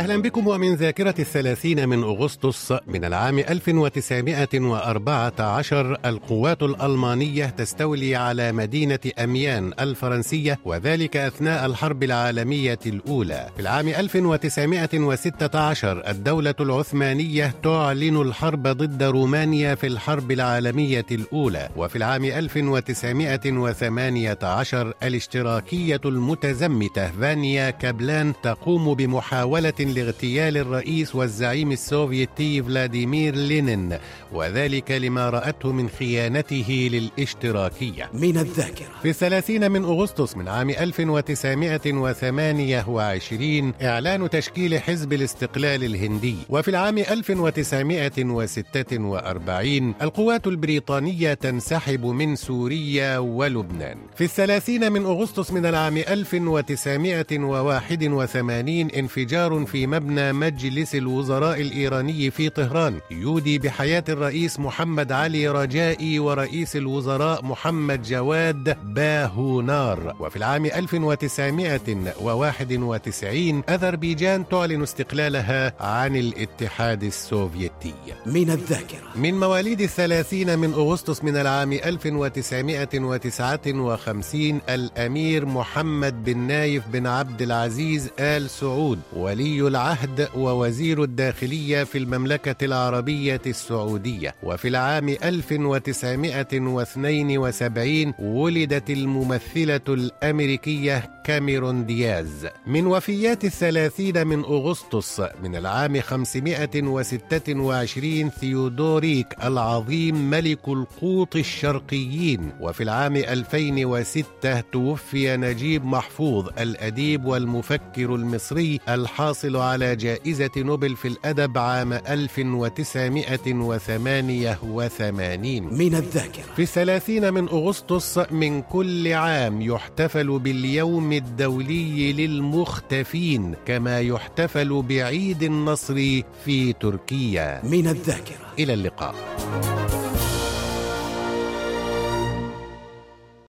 أهلا بكم ومن ذاكرة الثلاثين من أغسطس من العام 1914 القوات الألمانية تستولي على مدينة أميان الفرنسية وذلك أثناء الحرب العالمية الأولى. في العام 1916 الدولة العثمانية تعلن الحرب ضد رومانيا في الحرب العالمية الأولى. وفي العام 1918 الاشتراكية المتزمتة فانيا كابلان تقوم بمحاولة لاغتيال الرئيس والزعيم السوفيتي فلاديمير لينين وذلك لما رأته من خيانته للاشتراكية. من الذاكرة. في الثلاثين من أغسطس من عام 1928 إعلان تشكيل حزب الاستقلال الهندي. وفي العام 1946 القوات البريطانية تنسحب من سوريا ولبنان. في الثلاثين من أغسطس من العام 1981 انفجار في مبنى مجلس الوزراء الإيراني في طهران. يودي بحياة الرئيس محمد علي رجائي ورئيس الوزراء محمد جواد باهونار. وفي العام 1991 أذربيجان تعلن استقلالها عن الاتحاد السوفيتي. من الذاكرة. من مواليد الثلاثين من أغسطس من العام 1959 الأمير محمد بن نايف بن عبد العزيز آل سعود ولي العهد ووزير الداخلية في المملكة العربية السعودية. وفي العام 1972 ولدت الممثلة الأمريكية كاميرون دياز من وفيات الثلاثين من أغسطس من العام 526 ثيودوريك العظيم ملك القوط الشرقيين. وفي العام 2006 توفي نجيب محفوظ الأديب والمفكر المصري الحاصل على جائزة نوبل في الأدب عام 1988 من الذاكرة. في الثلاثين من أغسطس من كل عام يحتفل باليوم الدولي للمختفين كما يحتفل بعيد النصر في تركيا. من الذاكرة. إلى اللقاء.